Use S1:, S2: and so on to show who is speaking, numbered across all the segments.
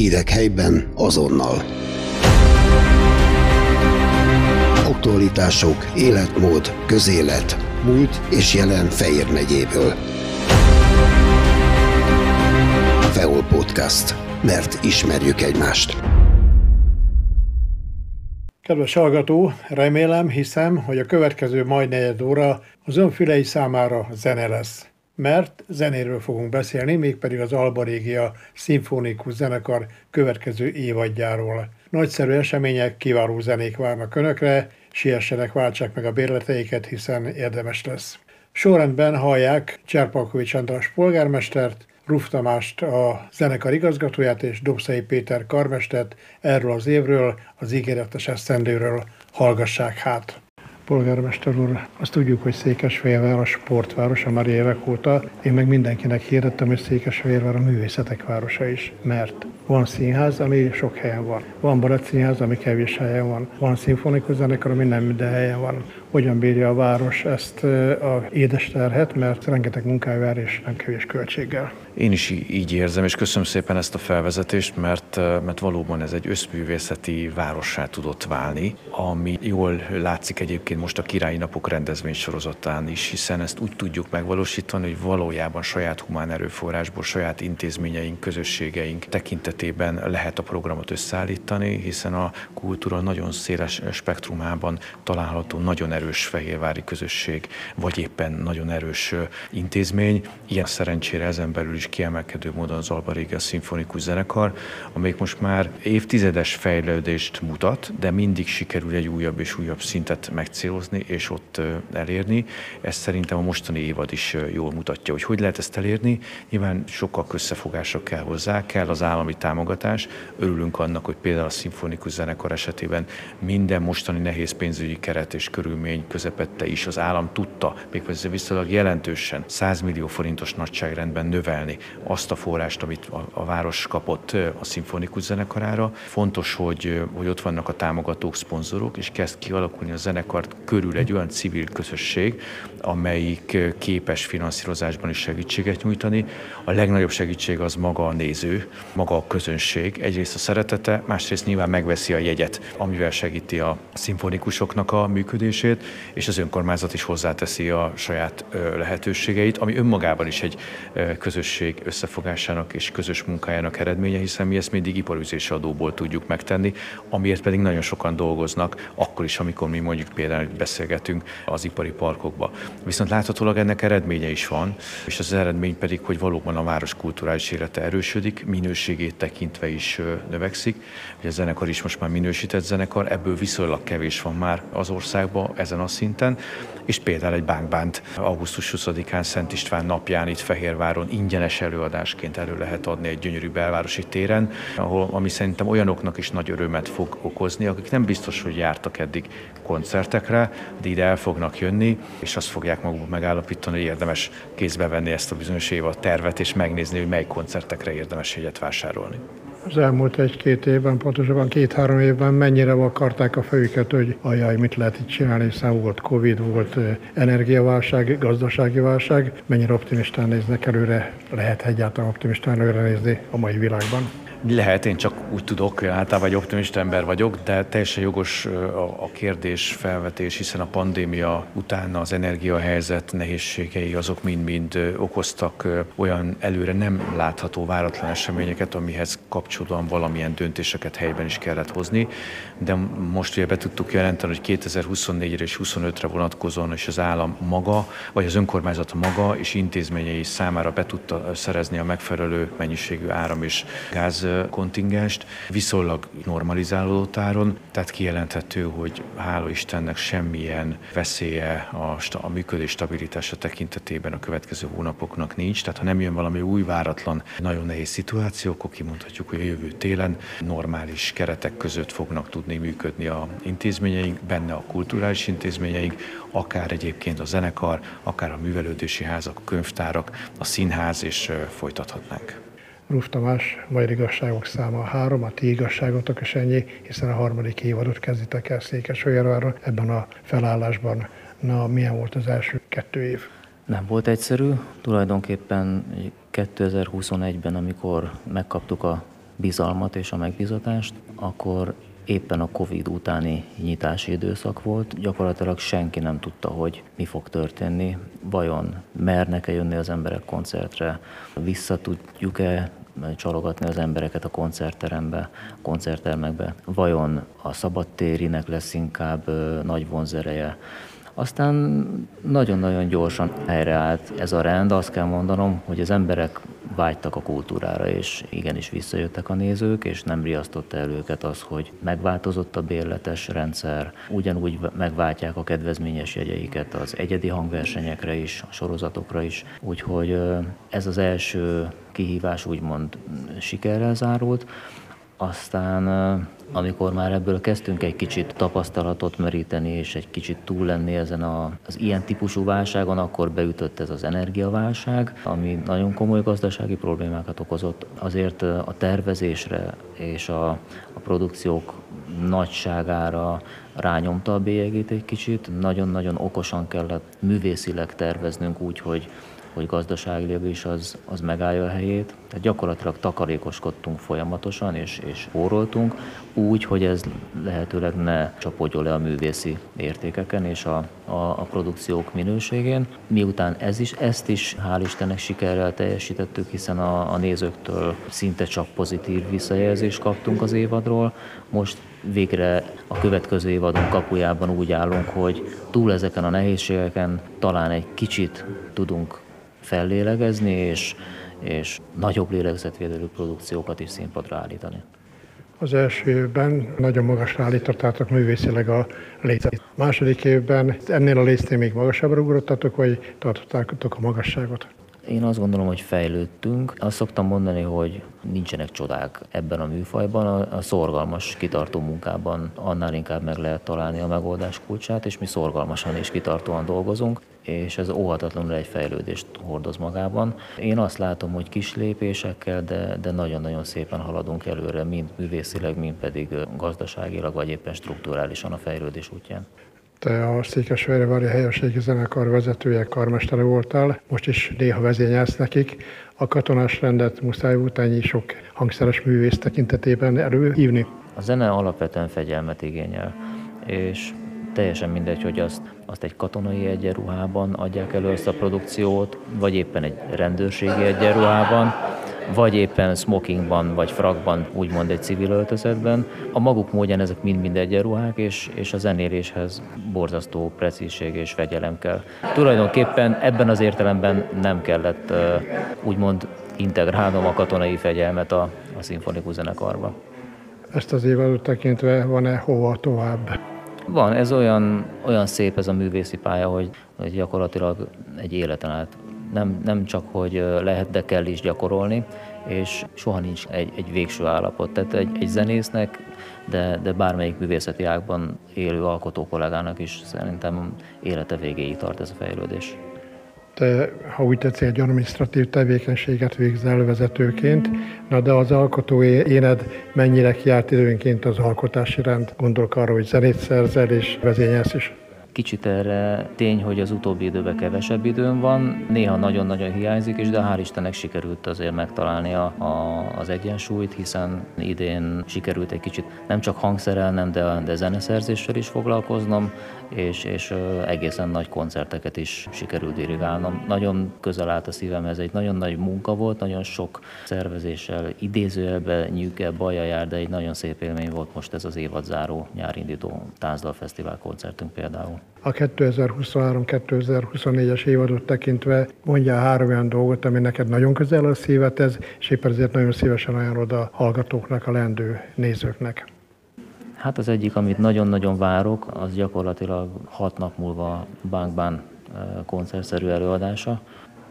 S1: Hírek helyben azonnal. Aktualitások, életmód, közélet, múlt és jelen Fejér megyéből. Feol Podcast. Mert ismerjük egymást.
S2: Kedves hallgató, remélem, hiszem, hogy a következő majd negyed óra az ön fülei számára zene lesz mert zenéről fogunk beszélni, mégpedig az Alba Régia Szimfonikus Zenekar következő évadjáról. Nagyszerű események, kiváló zenék várnak Önökre, siessenek, váltsák meg a bérleteiket, hiszen érdemes lesz. Sorrendben hallják Cserpalkovics András polgármestert, Ruf Tamást, a zenekar igazgatóját és Dobszai Péter karmestert erről az évről, az ígéretes esztendőről hallgassák hát. Polgármester úr, azt tudjuk, hogy Székesfehérvár a sportvárosa már évek óta. Én meg mindenkinek hirdettem, hogy Székesfehérvár a művészetek városa is, mert van színház, ami sok helyen van. Van baratszínház, ami kevés helyen van. Van szimfonikus zenekar, ami nem minden helyen van. Hogyan bírja a város ezt a édes terhet, mert rengeteg munkája és nem kevés költséggel.
S3: Én is így érzem, és köszönöm szépen ezt a felvezetést, mert, mert valóban ez egy összművészeti várossá tudott válni, ami jól látszik egyébként most a Királyi Napok rendezvény sorozatán is, hiszen ezt úgy tudjuk megvalósítani, hogy valójában saját humán erőforrásból, saját intézményeink, közösségeink tekintetében lehet a programot összeállítani, hiszen a kultúra nagyon széles spektrumában található nagyon erős fehérvári közösség, vagy éppen nagyon erős intézmény. Ilyen szerencsére ezen belül is kiemelkedő módon az Alba Régia Szimfonikus Zenekar, amelyik most már évtizedes fejlődést mutat, de mindig sikerül egy újabb és újabb szintet megcélozni és ott elérni. Ezt szerintem a mostani évad is jól mutatja, hogy hogy lehet ezt elérni. Nyilván sokkal összefogásra kell hozzá, kell az állami támogatás. Örülünk annak, hogy például a szimfonikus zenekar esetében minden mostani nehéz pénzügyi keret és körülmény közepette is az állam tudta, méghozzá viszonylag jelentősen 100 millió forintos nagyságrendben növelni azt a forrást, amit a, a város kapott a szimfonikus zenekarára. Fontos, hogy, hogy ott vannak a támogatók, szponzorok, és kezd kialakulni a zenekar körül egy olyan civil közösség, amelyik képes finanszírozásban is segítséget nyújtani. A legnagyobb segítség az maga a néző, maga a közönség. Egyrészt a szeretete, másrészt nyilván megveszi a jegyet, amivel segíti a szimfonikusoknak a működését, és az önkormányzat is hozzáteszi a saját lehetőségeit, ami önmagában is egy közösség összefogásának és közös munkájának eredménye, hiszen mi ezt mindig iparüzési adóból tudjuk megtenni, amiért pedig nagyon sokan dolgoznak, akkor is, amikor mi mondjuk például beszélgetünk az ipari parkokba. Viszont láthatólag ennek eredménye is van, és az eredmény pedig, hogy valóban a város kulturális élete erősödik, minőségét tekintve is növekszik. Ugye a zenekar is most már minősített zenekar, ebből viszonylag kevés van már az országban ezen a szinten, és például egy bánkbánt augusztus 20-án Szent István napján itt Fehérváron ingyenes előadásként elő lehet adni egy gyönyörű belvárosi téren, ahol, ami szerintem olyanoknak is nagy örömet fog okozni, akik nem biztos, hogy jártak eddig koncertekre, de ide el fognak jönni, és azt fogják maguk megállapítani, hogy érdemes kézbe venni ezt a bizonyos évad tervet, és megnézni, hogy mely koncertekre érdemes jegyet vásárolni
S2: az elmúlt egy-két évben, pontosabban két-három évben mennyire akarták a fejüket, hogy ajaj, mit lehet itt csinálni, hiszen volt Covid, volt energiaválság, gazdasági válság, mennyire optimistán néznek előre, lehet egyáltalán optimistán előre nézni a mai világban?
S3: Lehet, én csak úgy tudok, általában egy optimista ember vagyok, de teljesen jogos a kérdés felvetés, hiszen a pandémia után az energiahelyzet nehézségei azok mind-mind okoztak olyan előre nem látható váratlan eseményeket, amihez kapcsolódóan valamilyen döntéseket helyben is kellett hozni. De most ugye be tudtuk jelenteni, hogy 2024-re és 25-re vonatkozóan is az állam maga, vagy az önkormányzat maga és intézményei számára be tudta szerezni a megfelelő mennyiségű áram és gáz kontingenst, viszonylag normalizálódott áron, tehát kijelenthető, hogy hála Istennek semmilyen veszélye a, a működés stabilitása tekintetében a következő hónapoknak nincs, tehát ha nem jön valami új váratlan, nagyon nehéz szituáció, akkor kimondhatjuk, hogy a jövő télen normális keretek között fognak tudni működni a intézményeink, benne a kulturális intézményeink, akár egyébként a zenekar, akár a művelődési házak, a könyvtárak, a színház, és folytathatnánk.
S2: Ruf Tamás, Magyar Igazságok száma három, a ti igazságotok is ennyi, hiszen a harmadik évadot kezditek el Székesfehérváron ebben a felállásban. Na, milyen volt az első kettő év?
S4: Nem volt egyszerű. Tulajdonképpen 2021-ben, amikor megkaptuk a bizalmat és a megbizatást, akkor éppen a Covid utáni nyitási időszak volt, gyakorlatilag senki nem tudta, hogy mi fog történni, vajon mernek-e jönni az emberek koncertre, vissza tudjuk-e csalogatni az embereket a koncertterembe, koncerttermekbe, vajon a szabadtérinek lesz inkább nagy vonzereje, aztán nagyon-nagyon gyorsan helyreállt ez a rend, azt kell mondanom, hogy az emberek vágytak a kultúrára, és igenis visszajöttek a nézők, és nem riasztotta el őket az, hogy megváltozott a bérletes rendszer, ugyanúgy megváltják a kedvezményes jegyeiket az egyedi hangversenyekre is, a sorozatokra is, úgyhogy ez az első kihívás úgymond sikerrel zárult. Aztán amikor már ebből kezdtünk egy kicsit tapasztalatot meríteni, és egy kicsit túl lenni ezen a, az ilyen típusú válságon, akkor beütött ez az energiaválság, ami nagyon komoly gazdasági problémákat okozott. Azért a tervezésre és a, a produkciók nagyságára rányomta a bélyegét egy kicsit. Nagyon-nagyon okosan kellett művészileg terveznünk úgy, hogy hogy gazdaságilag is az, az megállja a helyét. Tehát gyakorlatilag takarékoskodtunk folyamatosan, és, és spóroltunk, úgy, hogy ez lehetőleg ne csapodjon le a művészi értékeken és a, a, a produkciók minőségén. Miután ez is, ezt is hál' Istennek sikerrel teljesítettük, hiszen a, a nézőktől szinte csak pozitív visszajelzést kaptunk az évadról. Most végre a következő évadon kapujában úgy állunk, hogy túl ezeken a nehézségeken talán egy kicsit tudunk fellélegezni, és, és nagyobb lélegzetvédelő produkciókat is színpadra állítani.
S2: Az első évben nagyon magasra állítottátok művészileg a lécet. Második évben ennél a lécnél még magasabbra ugrottatok, vagy tartottátok a magasságot?
S4: Én azt gondolom, hogy fejlődtünk. Azt szoktam mondani, hogy nincsenek csodák ebben a műfajban. A, a szorgalmas, kitartó munkában annál inkább meg lehet találni a megoldás kulcsát, és mi szorgalmasan és kitartóan dolgozunk és ez óhatatlanul egy fejlődést hordoz magában. Én azt látom, hogy kis lépésekkel, de, de nagyon-nagyon szépen haladunk előre, mind művészileg, mind pedig gazdaságilag, vagy éppen strukturálisan a fejlődés útján.
S2: Te a Székesfehérvári Helyességi Zenekar vezetője, karmestere voltál, most is néha vezényelsz nekik. A katonás rendet muszáj volt ennyi sok hangszeres művész tekintetében előhívni?
S4: A zene alapvetően fegyelmet igényel, és teljesen mindegy, hogy azt, azt egy katonai egyenruhában adják elő ezt a produkciót, vagy éppen egy rendőrségi egyenruhában, vagy éppen smokingban, vagy frakban, úgymond egy civil öltözetben. A maguk módján ezek mind-mind egyenruhák, és, és a zenéléshez borzasztó precízség és fegyelem kell. Tulajdonképpen ebben az értelemben nem kellett úgymond integrálnom a katonai fegyelmet a, a szimfonikus zenekarba.
S2: Ezt az évadot tekintve van-e hova tovább?
S4: Van, ez olyan, olyan szép ez a művészi pálya, hogy, hogy gyakorlatilag egy életen át nem, nem csak, hogy lehet, de kell is gyakorolni, és soha nincs egy, egy végső állapot. Tehát egy, egy zenésznek, de, de bármelyik művészeti ágban élő alkotó kollégának is szerintem élete végéig tart ez a fejlődés.
S2: Te, ha úgy tetszik, egy administratív tevékenységet végzel vezetőként, na de az alkotó éned mennyire kiárt időnként az alkotási rend? Gondolok arra, hogy zenét szerzel és vezényelsz is.
S4: Kicsit erre tény, hogy az utóbbi időben kevesebb időm van, néha nagyon-nagyon hiányzik, és de hál' Istennek sikerült azért megtalálni a, a, az egyensúlyt, hiszen idén sikerült egy kicsit nem csak hangszerelnem, de, de zeneszerzéssel is foglalkoznom, és, és egészen nagy koncerteket is sikerült dirigálnom. Nagyon közel állt a szívem, ez egy nagyon nagy munka volt, nagyon sok szervezéssel, idézőjelbe, nyűke, baja jár, de egy nagyon szép élmény volt most ez az évadzáró nyárindító Táncdal Fesztivál koncertünk például.
S2: A 2023-2024-es évadot tekintve mondja három olyan dolgot, ami neked nagyon közel a szívet ez, és éppen ezért nagyon szívesen ajánlod a hallgatóknak, a lendő nézőknek.
S4: Hát az egyik, amit nagyon-nagyon várok, az gyakorlatilag hat nap múlva Bankban eh, koncertszerű előadása.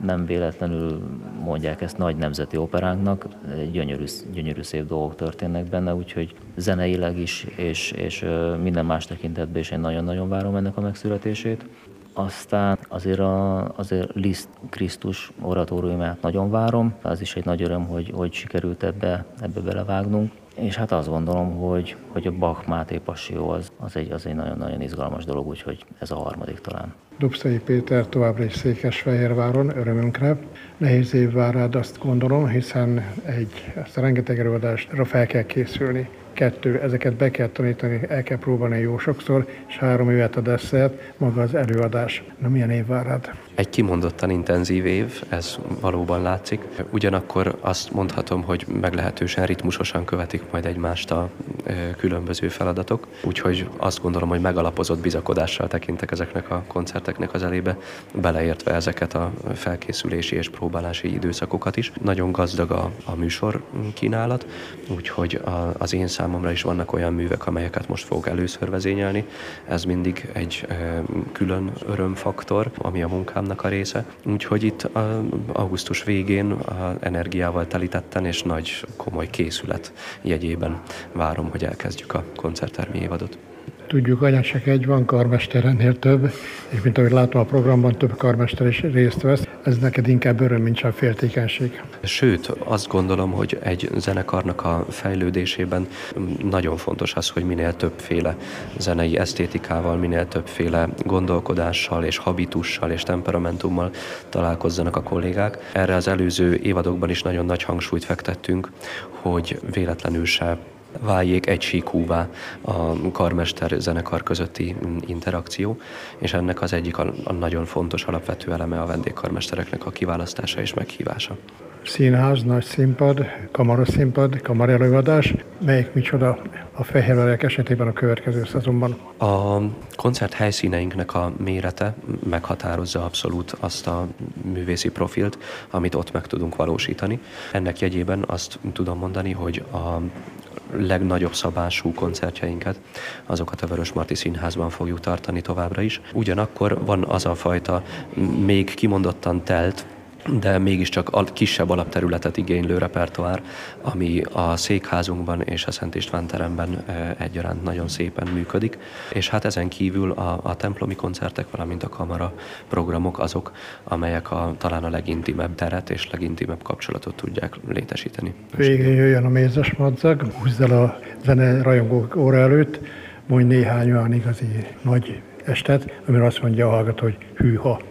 S4: Nem véletlenül mondják ezt nagy nemzeti operánknak, gyönyörű, gyönyörű szép dolgok történnek benne, úgyhogy zeneileg is, és, és minden más tekintetben is én nagyon-nagyon várom ennek a megszületését. Aztán azért, a, azért Liszt Krisztus oratóriumát nagyon várom, az is egy nagy öröm, hogy, hogy sikerült ebbe, ebbe belevágnunk és hát azt gondolom, hogy, hogy a Bach Máté Passió az, az egy, az egy nagyon-nagyon izgalmas dolog, úgyhogy ez a harmadik talán.
S2: Dubszai Péter továbbra is Székesfehérváron, örömünkre. Nehéz év vár rád, azt gondolom, hiszen egy, ezt a rengeteg előadásra fel kell készülni kettő, ezeket be kell tanítani, el kell próbálni jó sokszor, és három évet a desszert, maga az előadás. Na milyen év vár rád?
S5: Egy kimondottan intenzív év, ez valóban látszik. Ugyanakkor azt mondhatom, hogy meglehetősen ritmusosan követik majd egymást a különböző feladatok, úgyhogy azt gondolom, hogy megalapozott bizakodással tekintek ezeknek a koncerteknek az elébe, beleértve ezeket a felkészülési és próbálási időszakokat is. Nagyon gazdag a, a műsor kínálat, úgyhogy a, az én számomra is vannak olyan művek, amelyeket most fogok először vezényelni. Ez mindig egy külön örömfaktor, ami a munkámnak a része. Úgyhogy itt augusztus végén energiával telítetten és nagy komoly készület jegyében várom, hogy elkezdjük a koncerttermi évadot.
S2: Tudjuk, anyásek egy van, karmesterennél több, és mint ahogy látom a programban, több karmester is részt vesz. Ez neked inkább öröm, mint sem féltékenység.
S5: Sőt, azt gondolom, hogy egy zenekarnak a fejlődésében nagyon fontos az, hogy minél többféle zenei esztétikával, minél többféle gondolkodással és habitussal és temperamentummal találkozzanak a kollégák. Erre az előző évadokban is nagyon nagy hangsúlyt fektettünk, hogy véletlenül se váljék egysíkúvá a karmester zenekar közötti interakció, és ennek az egyik a, a nagyon fontos alapvető eleme a vendégkarmestereknek a kiválasztása és meghívása.
S2: Színház, nagy színpad, kamaraszínpad, kamarelőadás, melyik micsoda a Fehérverek esetében a következő szezonban?
S5: A koncert helyszíneinknek a mérete meghatározza abszolút azt a művészi profilt, amit ott meg tudunk valósítani. Ennek jegyében azt tudom mondani, hogy a legnagyobb szabású koncertjeinket, azokat a Vörös Marti Színházban fogjuk tartani továbbra is. Ugyanakkor van az a fajta még kimondottan telt, de mégiscsak a kisebb alapterületet igénylő repertoár, ami a székházunkban és a Szent István teremben egyaránt nagyon szépen működik. És hát ezen kívül a, a templomi koncertek, valamint a kamara programok azok, amelyek a, talán a legintimebb teret és legintimebb kapcsolatot tudják létesíteni.
S2: Végén jöjjön a mézes madzag, húzd el a zene rajongók óra előtt, mondj néhány olyan igazi nagy estet, amire azt mondja a hallgató, hogy hűha.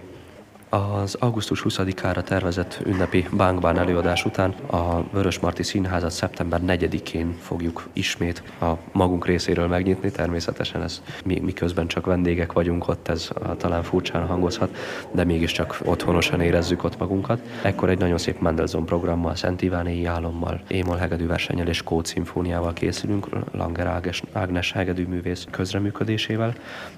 S5: Az augusztus 20-ára tervezett ünnepi Bánkbán előadás után a Vörös Marti Színházat szeptember 4-én fogjuk ismét a magunk részéről megnyitni. Természetesen ez mi, miközben csak vendégek vagyunk ott, ez talán furcsán hangozhat, de mégiscsak otthonosan érezzük ott magunkat. Ekkor egy nagyon szép Mendelssohn programmal, Szent Ivánéi álommal, Émol hegedű versenyel és Kód szimfóniával készülünk, Langer Ágnes, Ágnes hegedű művész közreműködésével.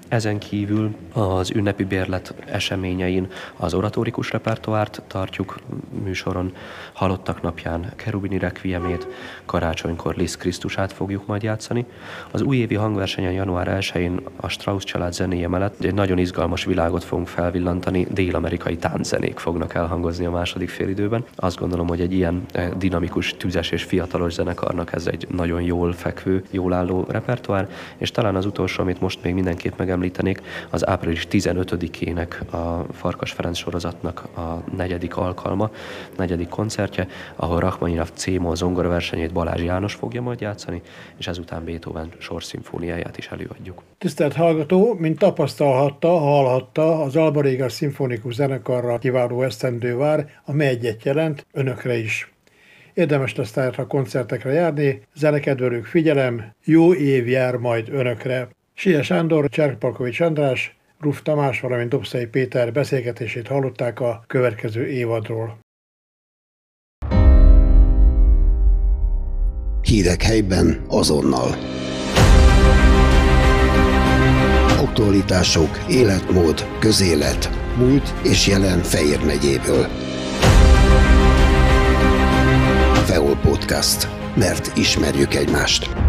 S5: Ezen kívül az ünnepi bérlet eseményein az oratórikus repertoárt tartjuk műsoron, Halottak napján Kerubini Requiemét, karácsonykor Liszt Krisztusát fogjuk majd játszani. Az újévi hangversenyen január 1-én a Strauss család zenéje mellett egy nagyon izgalmas világot fogunk felvillantani, dél-amerikai tánczenék fognak elhangozni a második félidőben. Azt gondolom, hogy egy ilyen eh, dinamikus, tüzes és fiatalos zenekarnak ez egy nagyon jól fekvő, jól álló repertoár, és talán az utolsó, amit most még mindenképp megemlítenék, az április 15-ének a Farkas Ferenc sorozatnak a negyedik alkalma, negyedik koncertje, ahol Rachmaninov C-moll zongoraversenyét Balázs János fogja majd játszani, és ezután Beethoven sorszimfóniáját is előadjuk.
S2: Tisztelt hallgató, mint tapasztalhatta, hallhatta, az Albarégas Szimfonikus Zenekarra kiváló esztendő vár, amely egyet jelent önökre is. Érdemes lesz tehát a koncertekre járni, zenekedvelők figyelem, jó év jár majd önökre. Sia Sándor, Cserkpalkovics András, Ruf Tamás, valamint Dobszai Péter beszélgetését hallották a következő évadról.
S1: Hírek helyben azonnal. Aktualitások, életmód, közélet, múlt és jelen Fejér megyéből. Feol Podcast. Mert ismerjük egymást.